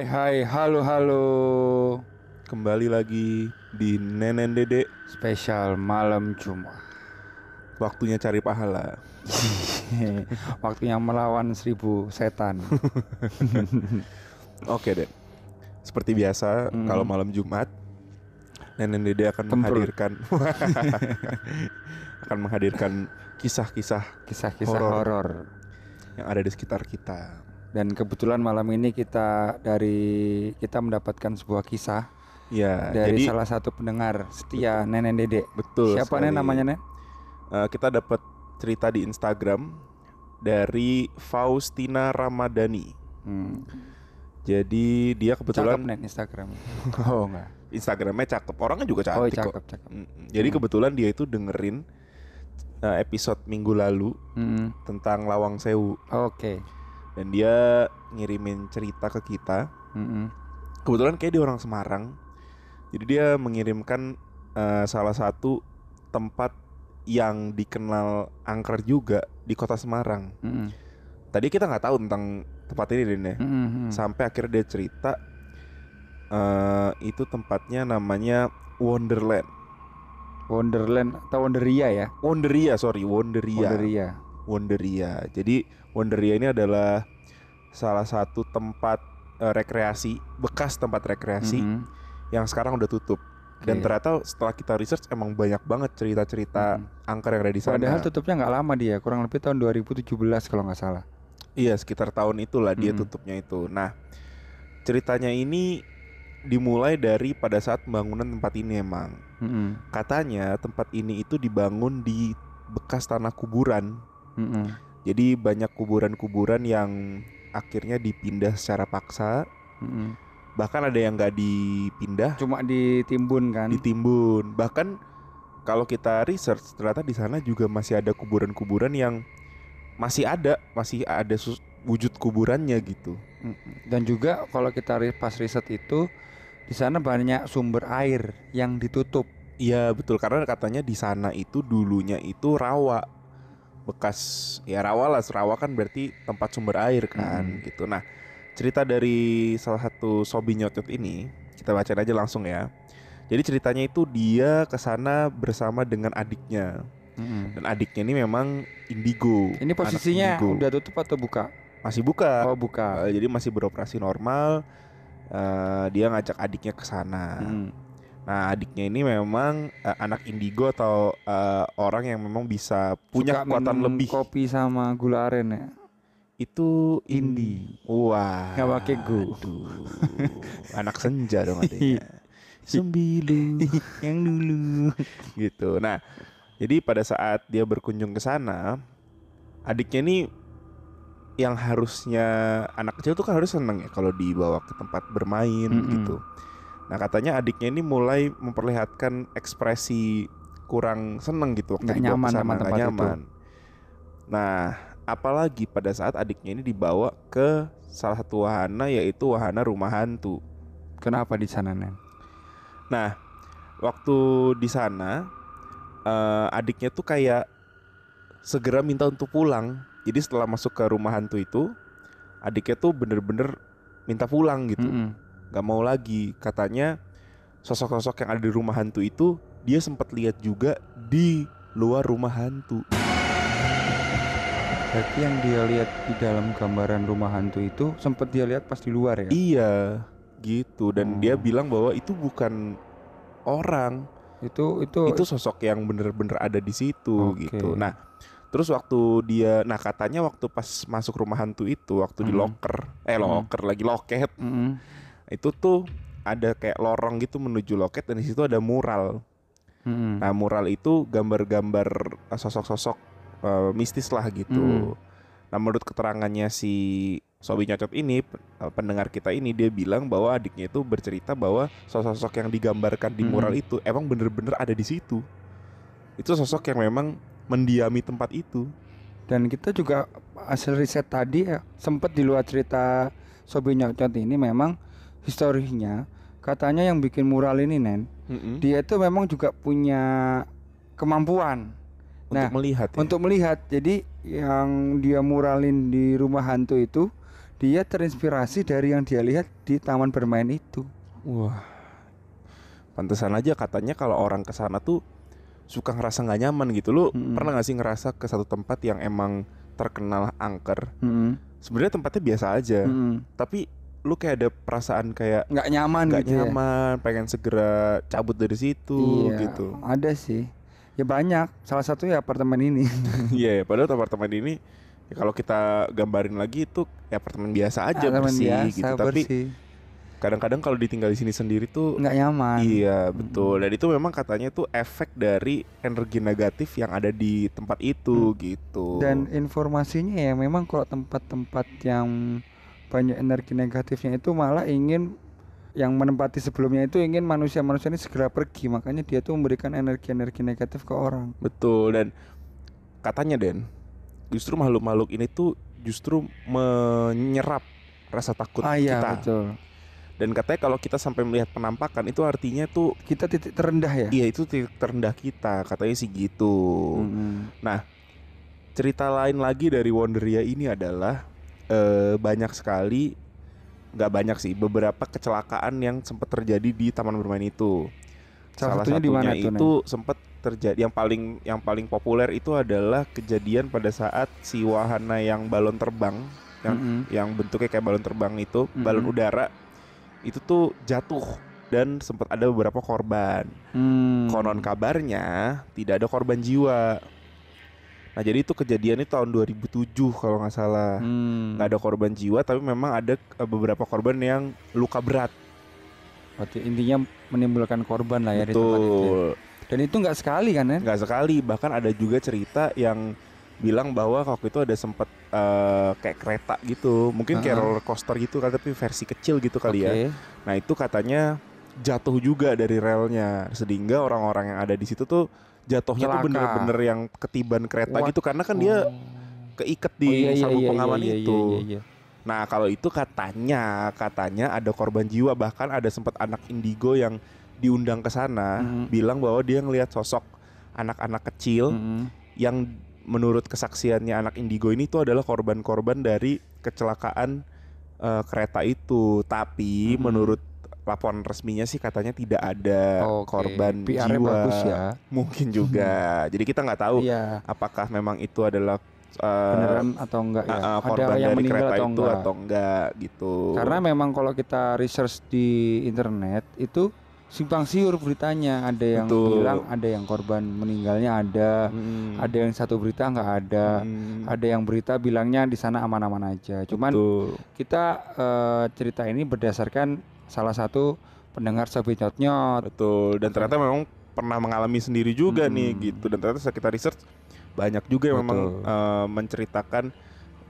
Hai hai halo halo. Kembali lagi di Nenen Dede. Spesial malam Jumat. Waktunya cari pahala. Waktunya melawan seribu setan. Oke deh Seperti biasa Hmm. kalau malam Jumat Nenen Dede akan Tempur. menghadirkan Akan menghadirkan kisah-kisah Kisah-kisah Horor. horor. yang ada di sekitar kita Dan kebetulan malam ini kita dari kita mendapatkan sebuah kisah Ya dari jadi salah satu pendengar setia Nenek Dede. betul Siapa sekali. nih namanya Nen? Eh, Kita dapat cerita di Instagram Dari Faustina Ramadhani Hmm. Jadi dia Cakep kebetulan Nen Instagram. oh enggak. Instagramnya cakep Orangnya juga Oh cantik kok cakep cakep. Mm-mm. Jadi Hmm. kebetulan dia itu dengerin uh, episode minggu lalu Hmm. tentang Lawang Sewu Oke. Dan dia ngirimin cerita ke kita. Mm-mm. Kebetulan kayak dia orang Semarang. Jadi dia mengirimkan uh, salah satu tempat yang dikenal angker juga di kota Semarang. Mm-mm. Tadi kita nggak tahu tentang tempat ini Den ya. Mm-mm. Sampai akhirnya dia cerita uh, itu tempatnya namanya Wonderland. Wonderland atau Wonderia ya? Wonderia sorry Wonderia. Wonderia. Wonderia. Jadi Wonderia ini adalah salah satu tempat eh, rekreasi, bekas tempat rekreasi Mm-mm. yang sekarang udah tutup. Dan Oke. ternyata setelah kita research emang banyak banget cerita-cerita Mm-mm. angker yang ada di sana. Padahal tutupnya nggak lama dia, kurang lebih tahun 2017 kalau nggak salah. Iya, sekitar tahun itulah dia Mm-mm. tutupnya itu. Nah, ceritanya ini dimulai dari pada saat pembangunan tempat ini emang. Mm-mm. Katanya tempat ini itu dibangun di bekas tanah kuburan. Mm-mm. Jadi banyak kuburan-kuburan yang akhirnya dipindah secara paksa. Mm-mm. Bahkan ada yang nggak dipindah, Cuma ditimbun kan? ditimbun. Bahkan kalau kita research ternyata di sana juga masih ada kuburan-kuburan yang masih ada, masih ada wujud kuburannya gitu. Dan juga kalau kita pas riset itu di sana banyak sumber air yang ditutup. Iya betul karena katanya di sana itu dulunya itu rawa bekas ya rawa lah rawa kan berarti tempat sumber air kan Hmm. gitu. Nah cerita dari salah satu sobi nyotot ini kita bacain aja langsung ya. Jadi ceritanya itu dia ke sana bersama dengan adiknya Mm-mm. dan adiknya ini memang indigo. Ini posisinya indigo. udah tutup atau buka? masih buka. Oh buka. Eh, jadi masih beroperasi normal. Eh, dia ngajak adiknya ke sana. Mm. Nah, adiknya ini memang eh, anak indigo atau eh, orang yang memang bisa punya Suka kekuatan minum lebih. Kopi sama gula aren ya. Itu Indi. Wah. Nggak pakai go. anak senja dong adiknya. Sembilu yang dulu. gitu. Nah, jadi pada saat dia berkunjung ke sana, adiknya ini yang harusnya anak kecil tuh kan harus seneng ya kalau dibawa ke tempat bermain Mm-mm. gitu. Nah katanya adiknya ini mulai memperlihatkan ekspresi kurang seneng gitu waktu dibawa nyaman sama tempat itu. nyaman. Nah apalagi pada saat adiknya ini dibawa ke salah satu wahana yaitu wahana rumah hantu. Kenapa di sana Nen? Nah, waktu di sana eh, adiknya tuh kayak segera minta untuk pulang. Jadi setelah masuk ke rumah hantu itu, adiknya tuh bener-bener minta pulang gitu, Mm-mm. Nggak mau lagi. Katanya sosok-sosok yang ada di rumah hantu itu dia sempat lihat juga di luar rumah hantu. Berarti yang dia lihat di dalam gambaran rumah hantu itu sempat dia lihat pas di luar ya? Iya, gitu. Dan Oh. dia bilang bahwa itu bukan orang, Itu itu itu sosok yang bener-bener ada di situ Oke. gitu. Nah, terus waktu dia, nah katanya waktu pas masuk rumah hantu itu, waktu di Hmm. loker, eh Hmm. loker lagi loket, Mm-mm. Itu tuh ada kayak lorong gitu menuju loket dan di situ ada mural. Mm-mm. Nah, mural itu gambar-gambar eh, sosok-sosok eh, mistis lah gitu. Hmm. Nah, menurut keterangannya si Sobi Nyocot ini, eh, pendengar kita ini dia bilang bahwa adiknya itu bercerita bahwa sosok-sosok yang digambarkan di Hmm. mural itu emang bener-bener ada di situ. Itu sosok yang memang mendiami tempat itu. Dan kita juga hasil riset tadi ya sempat di luar cerita Sobi Nyocot ini memang historinya katanya yang bikin mural ini Nen Mm-mm. dia itu memang juga punya kemampuan Untuk Nah, melihat ya. untuk melihat. Jadi yang dia muralin di rumah hantu itu dia terinspirasi dari yang dia lihat di taman bermain itu. Wah. Pantesan aja katanya kalau orang ke sana tuh suka ngerasa nggak nyaman gitu. Lu Mm-mm. pernah gak sih ngerasa ke satu tempat yang emang terkenal angker? Mm-mm. Sebenarnya tempatnya biasa aja, Mm-mm. tapi lu kayak ada perasaan kayak Nggak nyaman nggak gitu ya. nyaman, pengen segera cabut dari situ Iya, gitu. Ada sih. Ya banyak. Salah satu ya apartemen ini. Iya, ya, padahal apartemen ini ya kalau kita gambarin lagi itu ya apartemen biasa aja Apartemen bersih biasa, gitu. Tapi bersih. kadang-kadang kalau ditinggal di sini sendiri tuh nggak nyaman. Iya betul dan itu memang katanya tuh efek dari energi negatif yang ada di tempat itu gitu. Dan informasinya ya memang kalau tempat-tempat yang banyak energi negatifnya itu malah ingin yang menempati sebelumnya itu ingin manusia-manusia ini segera pergi makanya dia tuh memberikan energi-energi negatif ke orang. betul dan katanya Den justru makhluk-makhluk ini tuh justru menyerap rasa takut ah iya kita. betul. Dan katanya kalau kita sampai melihat penampakan itu artinya tuh Kita titik terendah ya. iya itu titik terendah kita katanya sih gitu. Mm-mm. Cerita lain lagi dari Wonderia ini adalah eh, banyak sekali nggak banyak sih beberapa kecelakaan yang sempat terjadi di taman bermain itu. Salah satunya di mana tuh, itu sempat terjadi yang paling yang paling populer itu adalah kejadian pada saat si wahana yang balon terbang yang Mm-mm. yang bentuknya kayak balon terbang itu Mm-mm. balon udara itu tuh jatuh dan sempat ada beberapa korban. Hmm. Konon kabarnya tidak ada korban jiwa. Nah jadi itu kejadiannya tahun 2007 kalau nggak salah. Hmm. Nggak ada korban jiwa tapi memang ada eh, beberapa korban yang luka berat. Berarti intinya menimbulkan korban lah ya di tempat itu. ya. Betul. Dan itu nggak sekali kan ya? Nggak sekali bahkan ada juga cerita yang bilang bahwa waktu itu ada sempat eh, kayak kereta gitu. Mungkin kayak Ah. roller coaster gitu kan tapi versi kecil gitu kali ya. Oke. Nah itu katanya jatuh juga dari relnya sehingga orang-orang yang ada di situ tuh jatuhnya tuh Celaka. bener-bener yang ketiban kereta What? gitu karena kan dia Oh. keiket Oh, di iya, iya, sabuk iya, pengaman iya, iya, itu. iya, iya. Nah kalau itu katanya katanya ada korban jiwa bahkan ada sempat anak indigo yang diundang ke sana Mhm. bilang bahwa dia ngelihat sosok anak-anak kecil Mm-mm. yang menurut kesaksiannya anak indigo ini tuh adalah korban-korban dari kecelakaan eh, kereta itu. Tapi Mhm. menurut laporan resminya sih katanya tidak ada Oke. korban PR-nya jiwa. bagus ya. Mungkin juga. Jadi kita nggak tahu Iya. apakah memang itu adalah eh, Beneran atau enggak ya? uh, uh, ada korban yang dari meninggal kereta atau itu enggak? atau enggak gitu. Karena memang kalau kita research di internet itu simpang siur beritanya. Ada yang Betul. bilang ada yang korban meninggalnya ada, Mm, ada yang satu berita nggak ada, mm, ada yang berita bilangnya di sana aman-aman aja. Cuman betul. kita eh, cerita ini berdasarkan salah satu pendengar Sobi Nyot Nyot. Betul. Dan ternyata memang pernah mengalami sendiri juga nih Mm-mm. gitu. Dan ternyata setelah kita research banyak juga yang memang eh, menceritakan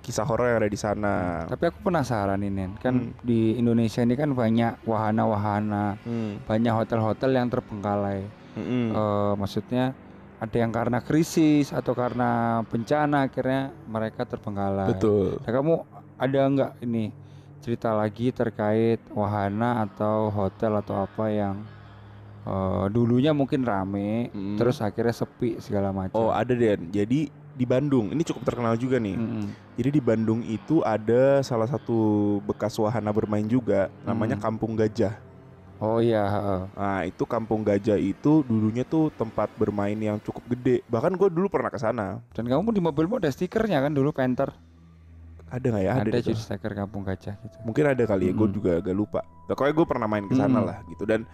kisah horor yang ada di sana. Tapi aku penasaran ini, kan Hmm. di Indonesia ini kan banyak wahana-wahana, Hmm, banyak hotel-hotel yang terbengkalai. mm-mm. Eh, maksudnya ada yang karena krisis atau karena bencana akhirnya mereka terbengkalai. Betul. Nah, kamu ada nggak ini cerita lagi terkait wahana atau hotel atau apa yang eh, dulunya mungkin rame, Mm. terus akhirnya sepi segala macam. Oh ada Den. Jadi di Bandung ini cukup terkenal juga nih. Mm-mm. Jadi di Bandung itu ada salah satu bekas wahana bermain juga namanya Hmm. Kampung Gajah. Oh iya. Nah itu Kampung Gajah itu dulunya tuh tempat bermain yang cukup gede. Bahkan gue dulu pernah ke sana. Dan kamu di mobilmu ada stikernya kan dulu Panther. Ada nggak ya? ada tuh. stiker Kampung Gajah gitu. Mungkin ada kali ya. Gue Mm-mm. juga agak lupa. Pokoknya gue pernah main ke sana Mm-mm. lah gitu. Dan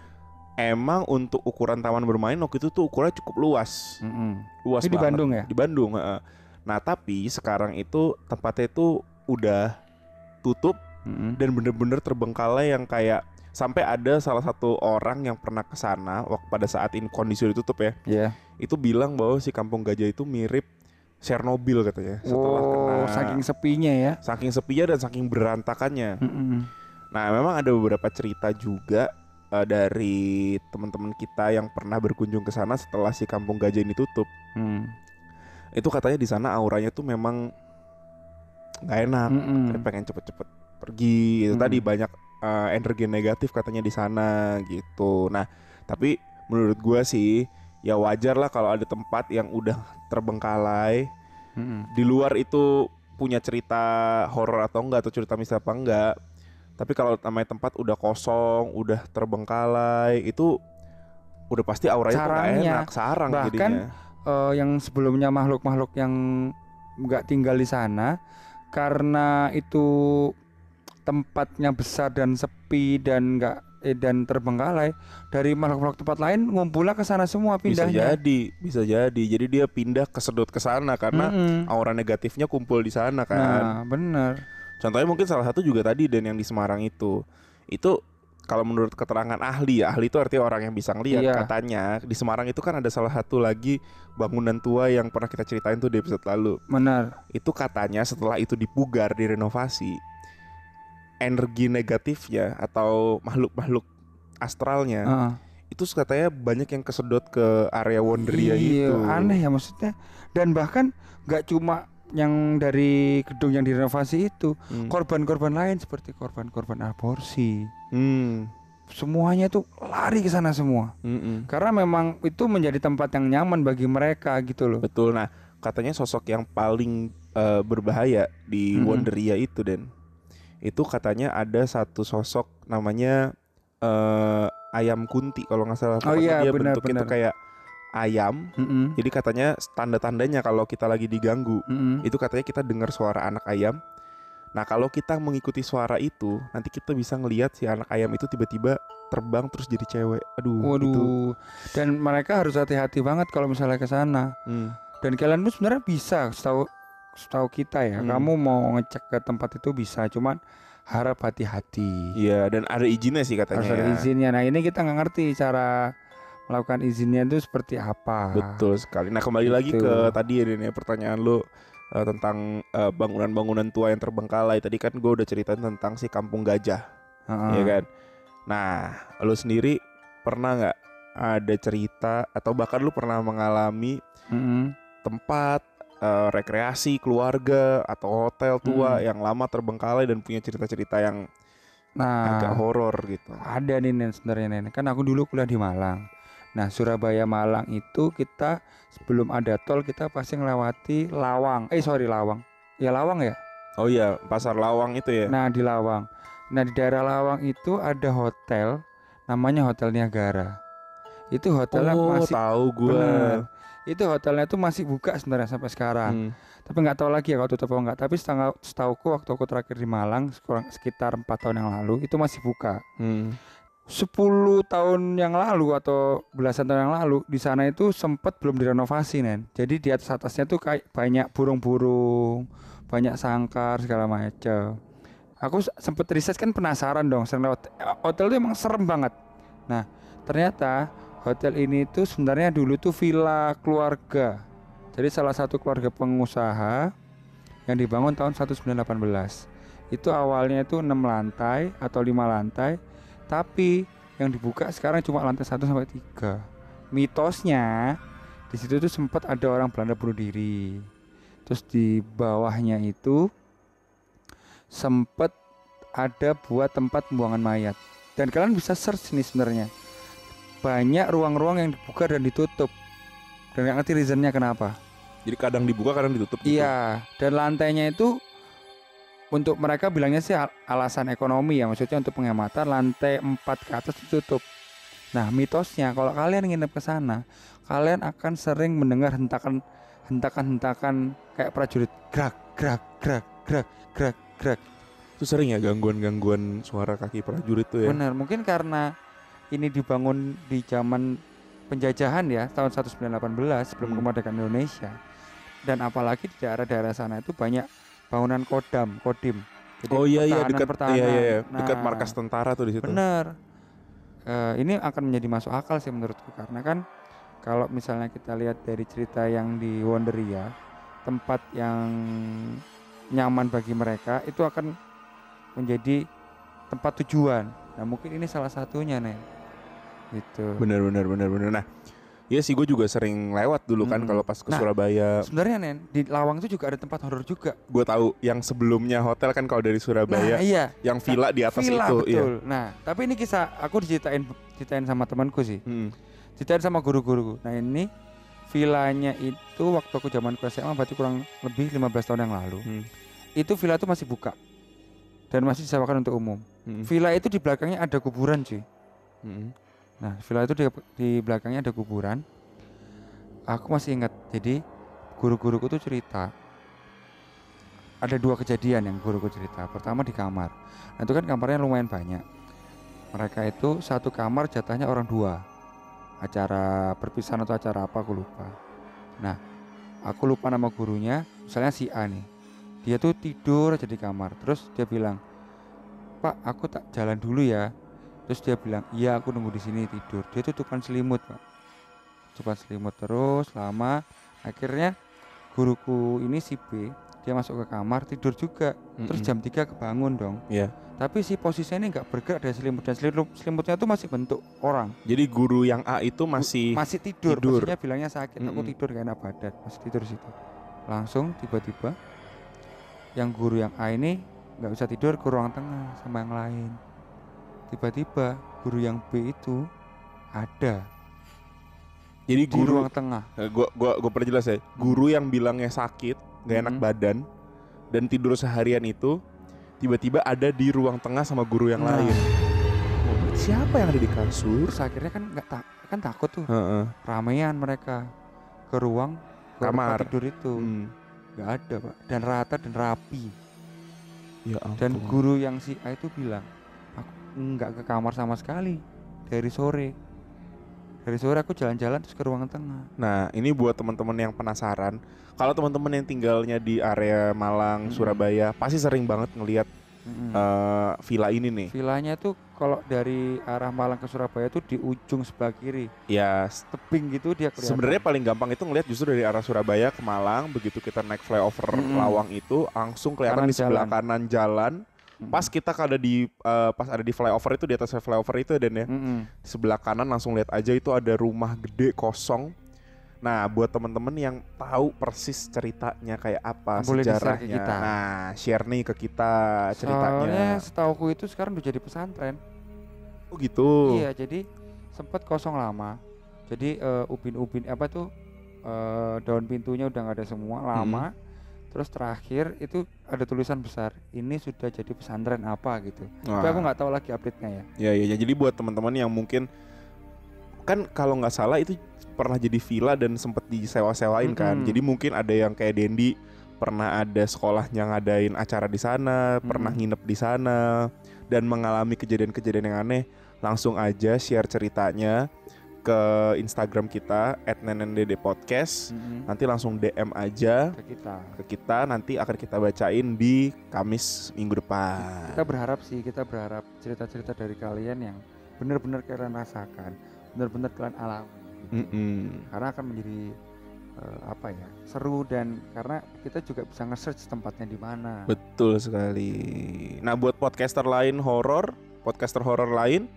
emang untuk ukuran taman bermain waktu itu tuh ukurannya cukup luas. Mm-mm. Luas Ini di. Bandung ya? Di Bandung. Nah tapi sekarang itu tempatnya itu udah tutup Mm-mm. dan bener-bener terbengkalai yang kayak sampai ada salah satu orang yang pernah ke sana waktu pada saat ini kondisi udah tutup ya Iya. itu bilang bahwa si kampung gajah itu mirip Chernobyl katanya setelah Oh, kena saking sepinya ya. saking sepinya dan saking berantakannya Mm-mm. nah memang ada beberapa cerita juga eh, dari teman-teman kita yang pernah berkunjung ke sana setelah si kampung gajah ini tutup Mm. itu katanya di sana auranya tuh memang nggak enak Mm-mm. Kayak pengen cepet-cepet pergi itu Hmm. tadi banyak eh, energi negatif katanya di sana gitu nah tapi menurut gua sih ya wajar lah kalau ada tempat yang udah terbengkalai Mm-mm. di luar itu punya cerita horor atau enggak atau cerita misteri apa enggak. Tapi kalau namanya tempat udah kosong, udah terbengkalai, itu udah pasti auranya tuh nggak Sarangnya. enak, sarang Bahkan jadinya. Eh, yang sebelumnya makhluk-makhluk yang nggak tinggal di sana karena itu tempatnya besar dan sepi dan nggak eh, dan terbengkalai dari makhluk-makhluk tempat lain ngumpulnya ke sana semua Bisa pindahnya. jadi, bisa jadi. Jadi dia pindah kesedot ke sana karena Mm-mm. aura negatifnya kumpul di sana kan. Nah, bener. Contohnya mungkin salah satu juga tadi dan yang di Semarang itu. Itu kalau menurut keterangan ahli ya, ahli itu artinya orang yang bisa ngelihat Iya. katanya di Semarang itu kan ada salah satu lagi bangunan tua yang pernah kita ceritain tuh di episode lalu. Bener. Itu katanya setelah itu dipugar, direnovasi, energi negatifnya atau makhluk-makhluk astralnya Heeh. itu katanya banyak yang kesedot ke area Wonderia Iya, itu. aneh ya maksudnya. Dan bahkan nggak cuma yang dari gedung yang direnovasi itu, Hmm. korban-korban lain seperti korban-korban aborsi, Hmm. semuanya tuh lari ke sana semua. Mm-mm. Karena memang itu menjadi tempat yang nyaman bagi mereka gitu loh. Betul. Nah, katanya sosok yang paling eh, berbahaya di Mm-mm. Wonderia itu dan itu katanya ada satu sosok namanya eh, ayam kunti kalau nggak salah. Oh iya, dia benar, bentuknya tuh benar. kayak ayam. Mm-mm, Jadi katanya tanda-tandanya kalau kita lagi diganggu mm-mm. itu katanya kita dengar suara anak ayam. Nah, kalau kita mengikuti suara itu, nanti kita bisa ngelihat si anak ayam itu tiba-tiba terbang terus jadi cewek. Aduh, Waduh. itu. Dan mereka harus hati-hati banget kalau misalnya ke sana. Hmm. Dan kalian pun sebenarnya bisa, setahu setahu kita ya. Hmm. Kamu mau ngecek ke tempat itu bisa, cuman harap hati-hati. Iya, dan ada izinnya sih katanya. Harus ada ya. izinnya. Nah ini kita nggak ngerti cara melakukan izinnya itu seperti apa. Betul sekali. Nah kembali lagi Gitu. ke tadi ya ya pertanyaan lu eh, tentang eh, bangunan-bangunan tua yang terbengkalai. Tadi kan gue udah ceritain tentang si Kampung Gajah, Heeh. ya kan. Nah, lu sendiri pernah nggak ada cerita atau bahkan lu pernah mengalami tempat eh, rekreasi keluarga atau hotel tua Hmm. yang lama terbengkalai dan punya cerita-cerita yang Nah, agak horor gitu. ada nih Nen sebenarnya Nen. Kan aku dulu kuliah di Malang. Nah Surabaya Malang itu kita sebelum ada tol kita pasti ngelewati Lawang. Eh sorry Lawang. Ya Lawang ya. Oh iya, Pasar Lawang itu ya. Nah di Lawang. Nah di daerah Lawang itu ada hotel namanya Hotel Niagara. Itu hotelnya oh, masih tahu gue. bener. Itu hotelnya tuh masih buka sebenarnya sampai sekarang. Hmm. Tapi nggak tahu lagi ya kalau tutup atau enggak. Tapi setengah setauku waktu aku terakhir di Malang sekurang sekitar empat tahun yang lalu itu masih buka. Hmm. 10 tahun yang lalu atau belasan tahun yang lalu di sana itu sempat belum direnovasi nen jadi di atas atasnya tuh kayak banyak burung-burung banyak sangkar segala macam aku s- sempet riset kan penasaran dong sering lewat hotel itu emang serem banget nah ternyata hotel ini tuh sebenarnya dulu tuh villa keluarga jadi salah satu keluarga pengusaha yang dibangun tahun 1918 itu awalnya itu enam lantai atau lima lantai tapi yang dibuka sekarang cuma lantai 1 sampai 3. Mitosnya di situ tuh sempat ada orang Belanda bunuh diri. Terus di bawahnya itu sempat ada buat tempat pembuangan mayat. Dan kalian bisa search nih sebenarnya. Banyak ruang-ruang yang dibuka dan ditutup. Dan nggak ngerti reasonnya kenapa. Jadi kadang dibuka, kadang ditutup. gitu. Iya, dan lantainya itu untuk mereka bilangnya sih al- alasan ekonomi ya, maksudnya untuk penghematan lantai 4 ke atas ditutup. Nah, mitosnya kalau kalian nginep ke sana, kalian akan sering mendengar hentakan hentakan-hentakan kayak prajurit grak grak grak grak grak grak. Itu sering ya gangguan-gangguan suara kaki prajurit tuh ya. Benar, mungkin karena ini dibangun di zaman penjajahan ya, tahun 1918 sebelum Hmm. kemerdekaan Indonesia. Dan apalagi di daerah-daerah sana itu banyak bangunan kodam, kodim. Jadi Oh iya iya pertahanan- dekat pertahanan. iya, iya, iya. Nah, dekat markas tentara tuh di situ. Bener. Eh, ini akan menjadi masuk akal sih menurutku karena kan kalau misalnya kita lihat dari cerita yang di Wonderia, tempat yang nyaman bagi mereka itu akan menjadi tempat tujuan. Nah mungkin ini salah satunya nih. Gitu. Bener bener bener bener. Nah, iya sih gue juga sering lewat dulu kan Hmm. kalau pas ke Nah, Surabaya. Sebenarnya Nen di Lawang itu juga ada tempat horor juga. Gue tahu yang sebelumnya hotel kan kalau dari Surabaya, Nah, iya. yang villa di atas Villa, itu, iya. betul. Nah, tapi ini kisah aku diceritain ceritain sama temanku sih. Hmm. Ceritain sama guru-guruku. Nah, ini villanya itu waktu aku zaman SMA berarti kurang lebih 15 tahun yang lalu. Hmm. itu villa itu masih buka dan masih disewakan untuk umum. Mm-mm. Villa itu di belakangnya ada kuburan cuy. Mm-mm. Nah, villa itu di, di belakangnya ada kuburan. Aku masih ingat. Jadi guru-guruku tuh cerita. Ada dua kejadian yang guruku cerita. Pertama di kamar. Nah, itu kan kamarnya lumayan banyak. Mereka itu satu kamar jatahnya orang dua. Acara perpisahan atau acara apa aku lupa. Nah, aku lupa nama gurunya. Misalnya si A nih. Dia tuh tidur aja di kamar. Terus dia bilang, "Pak, aku tak jalan dulu ya." Terus dia bilang, iya aku nunggu di sini tidur. Dia tutupan selimut pak, tutupan selimut terus lama. Akhirnya guruku ini si B, dia masuk ke kamar tidur juga. Terus Mm-mm. jam 3 kebangun dong. Iya. Tapi si posisinya ini nggak bergerak dari selimut dan selimut selimutnya tuh masih bentuk orang. Jadi guru yang A itu masih Masih tidur. tidur. Posisinya bilangnya sakit. Aku Mm-mm. tidur gak enak badan. Masih tidur situ. Langsung tiba-tiba yang guru yang A ini nggak bisa tidur ke ruang tengah sama yang lain. Tiba-tiba guru yang B itu ada jadi di guru ruang tengah. Eh, gua gua gua perjelas ya. Guru yang bilangnya sakit, nggak enak Mm-mm. badan dan tidur seharian itu tiba-tiba ada di ruang tengah sama guru yang Nah. lain. Oh, siapa yang ada di kasur? Terus akhirnya kan nggak tak kan takut tuh Heeh. ramean mereka ke ruang ke Kamar. tidur itu Hmm. nggak ada pak dan rata dan rapi Ya ampun. dan guru yang si A itu bilang nggak ke kamar sama sekali dari sore dari sore aku jalan-jalan terus ke ruang tengah Nah, ini buat teman-teman yang penasaran. Kalau teman-teman yang tinggalnya di area Malang, Mm-mm. Surabaya, pasti sering banget ngelihat Mm-mm. eh, villa ini nih. villanya itu kalau dari arah Malang ke Surabaya itu di ujung sebelah kiri Ya, tebing gitu dia kelihatan sebenarnya paling gampang itu ngelihat justru dari arah Surabaya ke Malang. Begitu kita naik flyover Mm-mm. Lawang itu, langsung kelihatan Kanan di sebelah jalan. kanan jalan. Pas kita ada di eh, pas ada di flyover itu di atas flyover itu dan ya Mm-mm. di sebelah kanan langsung lihat aja itu ada rumah gede kosong. Nah, buat teman-teman yang tahu persis ceritanya kayak apa Boleh sejarahnya. kita. Nah, share nih ke kita soalnya ceritanya. setauku itu sekarang udah jadi pesantren Oh gitu. Iya, jadi sempat kosong lama. Jadi eh, ubin-ubin apa tuh eh, daun pintunya udah nggak ada semua lama. Terus terakhir itu ada tulisan besar, ini sudah jadi pesantren apa gitu. Tapi aku Wah. nggak tahu lagi update-nya ya. Ya, ya, ya. Jadi buat teman-teman yang mungkin kan kalau nggak salah itu pernah jadi villa dan sempat disewa-sewain kan. Mm-mm. Jadi mungkin ada yang kayak Dendi pernah ada sekolahnya ngadain acara di sana, pernah Mm-mm. nginep di sana dan mengalami kejadian-kejadian yang aneh, langsung aja share ceritanya ke Instagram kita @nenendede_podcast. Nanti langsung DM aja Ke kita. ke kita nanti akan kita bacain di Kamis minggu depan. Kita berharap sih, kita berharap cerita-cerita dari kalian yang benar-benar kalian rasakan, benar-benar kalian alami. Mm-mm. Karena akan menjadi eh, apa ya seru dan karena kita juga bisa nge-search tempatnya di mana. Betul sekali. Nah, buat podcaster lain horor, podcaster horor lain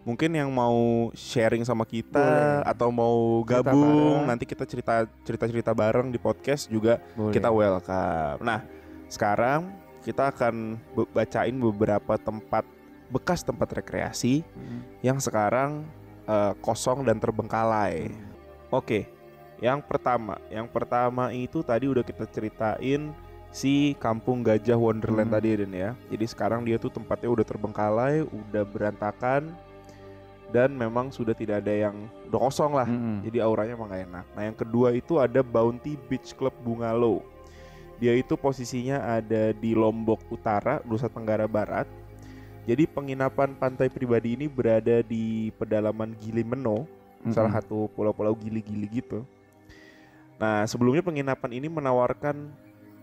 mungkin yang mau sharing sama kita Boleh. atau mau Cerita gabung bareng. nanti kita cerita cerita-cerita bareng di podcast juga Boleh. kita welcome. Nah, sekarang kita akan be- bacain beberapa tempat bekas tempat rekreasi Mm. yang sekarang eh, kosong dan terbengkalai. Oke, yang pertama, yang pertama itu tadi udah kita ceritain si Kampung Gajah Wonderland Hmm. tadi Den ya. Jadi sekarang dia tuh tempatnya udah terbengkalai, udah berantakan dan memang sudah tidak ada yang udah kosong lah. Mm-mm. Jadi auranya emang gak enak. Nah yang kedua itu ada Bounty Beach Club Bungalow. Dia itu posisinya ada di Lombok Utara, Nusa Tenggara Barat. Jadi penginapan pantai pribadi ini berada di pedalaman Gili Meno, Mm-mm. salah satu pulau-pulau gili-gili gitu. Nah sebelumnya penginapan ini menawarkan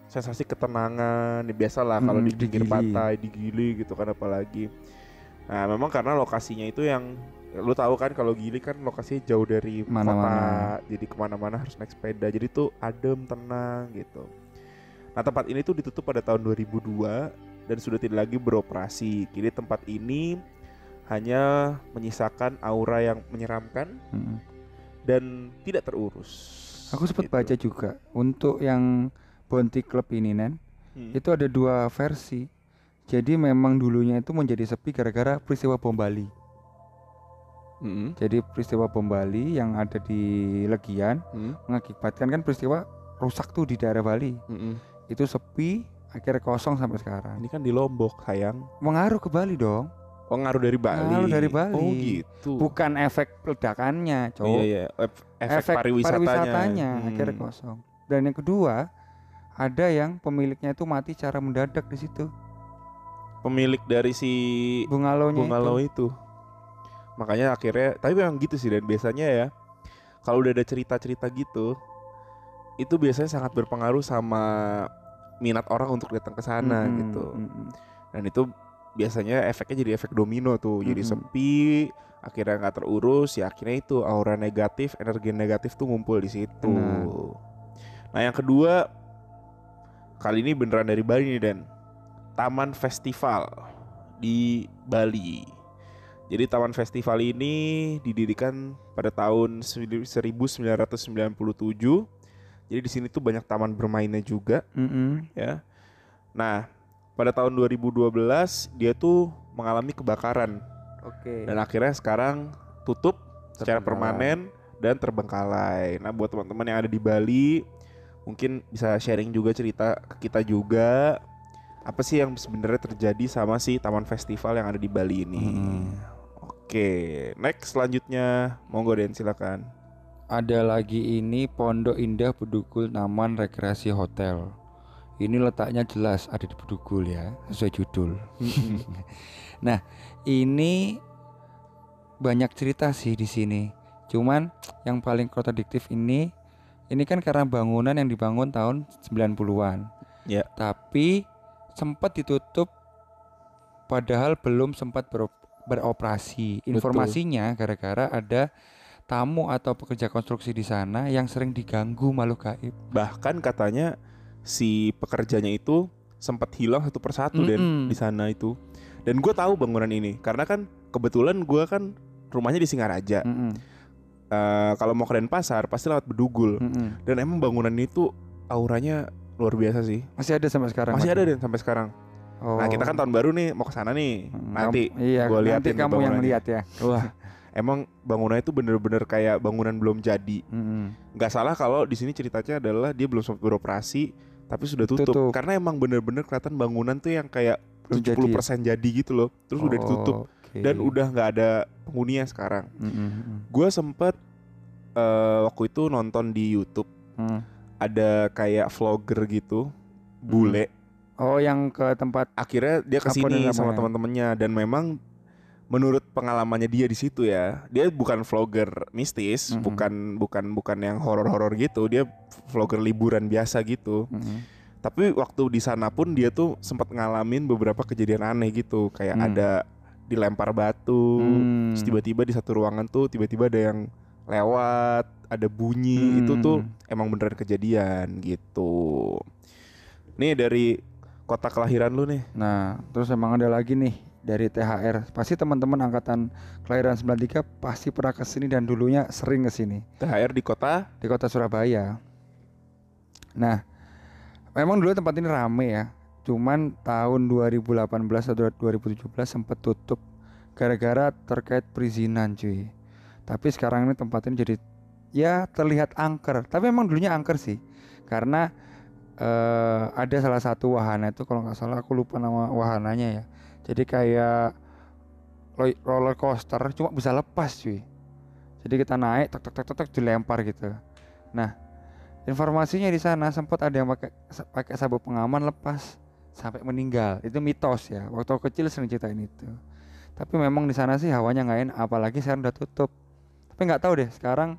sensasi ketenangan, ya biasalah kalau Mm, di pinggir pantai di Gili gitu kan apalagi. Nah memang karena lokasinya itu yang lu tahu kan kalau Gili kan lokasinya jauh dari Mana-mana. kota, jadi ke mana-mana harus naik sepeda, jadi tuh adem tenang gitu. Nah tempat ini tuh ditutup pada tahun 2002 dan sudah tidak lagi beroperasi. Kini tempat ini hanya menyisakan aura yang menyeramkan Mm-mm. dan tidak terurus. Aku sempat Gitu. baca juga untuk yang Bounty Club ini Nen, Hmm. itu ada dua versi. Jadi memang dulunya itu menjadi sepi gara-gara peristiwa bom Bali. Mm-mm. Jadi peristiwa bom Bali yang ada di Legian Hmm. mengakibatkan kan peristiwa rusak tuh di daerah Bali. Mm-mm. Itu sepi akhirnya kosong sampai sekarang. Ini kan di Lombok, sayang. Mengaruh ke Bali dong. Oh, ngaruh dari Bali. Ngaruh dari Bali. Oh, gitu. Bukan efek ledakannya, Oh, cowok. iya, iya. Ef- Efek, pariwisatanya. Hmm. akhirnya kosong. Dan yang kedua, ada yang pemiliknya itu mati secara mendadak di situ. Pemilik dari si Bungalow-nya bungalow itu. itu. Makanya akhirnya, tapi memang gitu sih dan biasanya ya kalau udah ada cerita-cerita gitu, itu biasanya sangat berpengaruh sama minat orang untuk datang ke sana Mm-mm, gitu. Dan itu biasanya efeknya jadi efek domino tuh, jadi Mm-mm. sepi, akhirnya nggak terurus, ya akhirnya itu aura negatif, energi negatif tuh ngumpul di situ. Benar. Nah yang kedua, kali ini beneran dari Bali nih Dan, Taman Festival di Bali. Jadi Taman Festival ini didirikan pada tahun 1997. Jadi di sini tuh banyak taman bermainnya juga Mm-mm. ya. Nah, pada tahun 2012 dia tuh mengalami kebakaran Oke. dan akhirnya sekarang tutup secara permanen dan terbengkalai. Nah, buat teman-teman yang ada di Bali mungkin bisa sharing juga cerita ke kita juga apa sih yang sebenarnya terjadi sama si taman festival yang ada di Bali ini. Mm. Oke, next selanjutnya monggo Den silakan. Ada lagi ini Pondok Indah Bedugul Taman Rekreasi Hotel. Ini letaknya jelas ada di Bedugul ya, sesuai judul. nah, ini banyak cerita sih di sini. Cuman yang paling kontradiktif ini ini kan karena bangunan yang dibangun tahun 90-an. Ya. Tapi sempat ditutup padahal belum sempat bero- beroperasi. Informasinya gara-gara ada tamu atau pekerja konstruksi di sana yang sering diganggu makhluk gaib. Bahkan katanya si pekerjanya itu sempat hilang satu persatu Den Mm-mm. di sana itu. Dan gue tahu bangunan ini karena kan kebetulan gue kan rumahnya di Singaraja. Mm-mm, Eh, kalau mau ke Denpasar pasti lewat Bedugul. mm-mm. Dan emang bangunan itu auranya luar biasa sih. Masih ada sampai sekarang. Masih Mas? ada Den sampai sekarang. Oh. Nah kita kan tahun baru nih mau ke sana nih. Mm, Nanti iya, gua nanti kamu yang lihat ya. wah emang bangunannya itu bener-bener kayak bangunan belum jadi. Mm-mm. Nggak salah kalau di sini ceritanya adalah dia belum sempat beroperasi tapi sudah tutup. Tutup. Karena emang bener-bener kelihatan bangunan tuh yang kayak 70% jadi ya? jadi gitu loh. Terus udah ditutup Oke. dan udah nggak ada penghuninya sekarang. Mm-mm, Gue sempet eh, waktu itu nonton di YouTube mm. Ada kayak vlogger gitu bule. Oh, yang ke tempat Akhirnya dia ke sini sama teman-temannya dan memang menurut pengalamannya dia di situ ya, dia bukan vlogger mistis, Mhm. bukan bukan bukan yang horor-horor gitu, dia vlogger liburan biasa gitu. Mm-mm. Tapi waktu di sana pun dia tuh sempat ngalamin beberapa kejadian aneh gitu, kayak Hmm. ada dilempar batu, Hmm. terus tiba-tiba di satu ruangan tuh tiba-tiba ada yang lewat, ada bunyi, itu tuh Hmm. emang beneran kejadian gitu. Nih dari kota kelahiran lu nih. Nah, terus emang ada lagi nih dari THR. Pasti teman-teman angkatan kelahiran 93 pasti pernah ke sini dan dulunya sering ke sini THR di kota di kota Surabaya. Nah, memang dulu tempat ini rame ya. Cuman tahun 2018 atau 2017 sempat tutup gara-gara terkait perizinan cuy. Tapi sekarang ini tempat ini jadi ya terlihat angker. Tapi memang dulunya angker sih. Karena eh, ada salah satu wahana itu kalau nggak salah aku lupa nama wahananya ya. Jadi kayak roller coaster cuma bisa lepas cuy. Jadi kita naik tek tek tek tek, dilempar gitu. Nah, informasinya di sana sempat ada yang pakai pakai sabuk pengaman lepas sampai meninggal. Itu mitos ya. Waktu kecil sering ceritain itu. Tapi memang di sana sih hawanya nggak enak, apalagi sekarang udah tutup. Tapi nggak tahu deh sekarang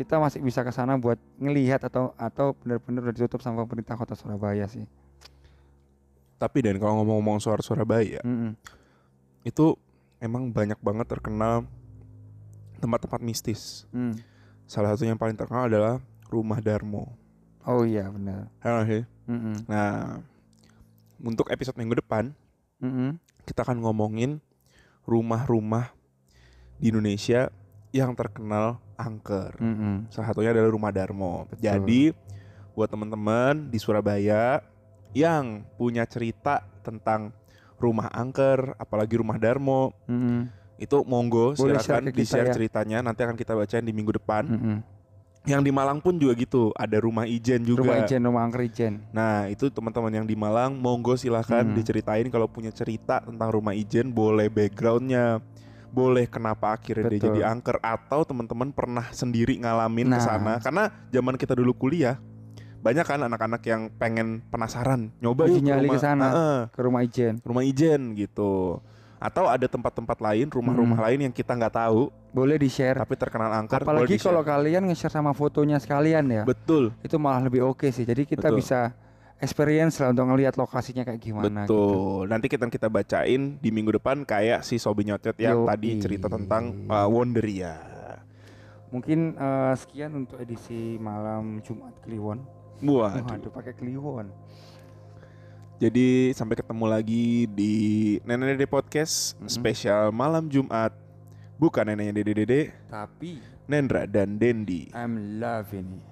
kita masih bisa ke sana buat ngelihat atau atau benar-benar udah ditutup sama pemerintah kota Surabaya sih. Tapi dan kalau ngomong-ngomong soal Surabaya, Mm-mm. itu emang banyak banget terkenal tempat-tempat mistis. Mm. Salah satu yang paling terkenal adalah Rumah Darmo. Oh iya benar. Sih? Mm-mm. Nah, untuk episode minggu depan Mm-mm. kita akan ngomongin rumah-rumah di Indonesia yang terkenal angker. Mm-mm. Salah satunya adalah Rumah Darmo. Betul. Jadi buat teman-teman di Surabaya yang punya cerita tentang rumah angker, apalagi Rumah Darmo, Mm-mm. itu monggo Boleh silakan di share ya. ceritanya. Nanti akan kita bacain di minggu depan. Mm-mm. Yang di Malang pun juga gitu, ada rumah ijen juga. Rumah Ijen, rumah angker Ijen. Nah, itu teman-teman yang di Malang, monggo silahkan Hmm. diceritain kalau punya cerita tentang rumah ijen, boleh backgroundnya, boleh kenapa akhirnya dia Betul. jadi angker, atau teman-teman pernah sendiri ngalamin ke Nah. sana. Karena zaman kita dulu kuliah, banyak kan anak-anak yang pengen penasaran, nyoba Uji ke nyali rumah, ke sana. Heeh, Ke rumah Ijen. rumah ijen gitu. Atau ada tempat-tempat lain, rumah-rumah Hmm. lain yang kita nggak tahu, Boleh di-share. tapi terkenal angker. Apalagi kalau kalian nge-share sama fotonya sekalian ya. betul, itu malah lebih oke sih. Jadi kita Betul. bisa experience lah untuk ngelihat lokasinya kayak gimana gitu. Betul. Nanti kita kita bacain di minggu depan kayak si Sobi Nyotet yang tadi cerita tentang uh, Wonderia. Mungkin eh, sekian untuk edisi malam Jumat Kliwon. Waduh. Waduh, pakai Kliwon. Jadi sampai ketemu lagi di Nenek Dede Podcast Mm-mm. spesial malam Jumat. Bukan neneknya Dede Dede, Tapi Nendra dan Dendi. I'm loving it.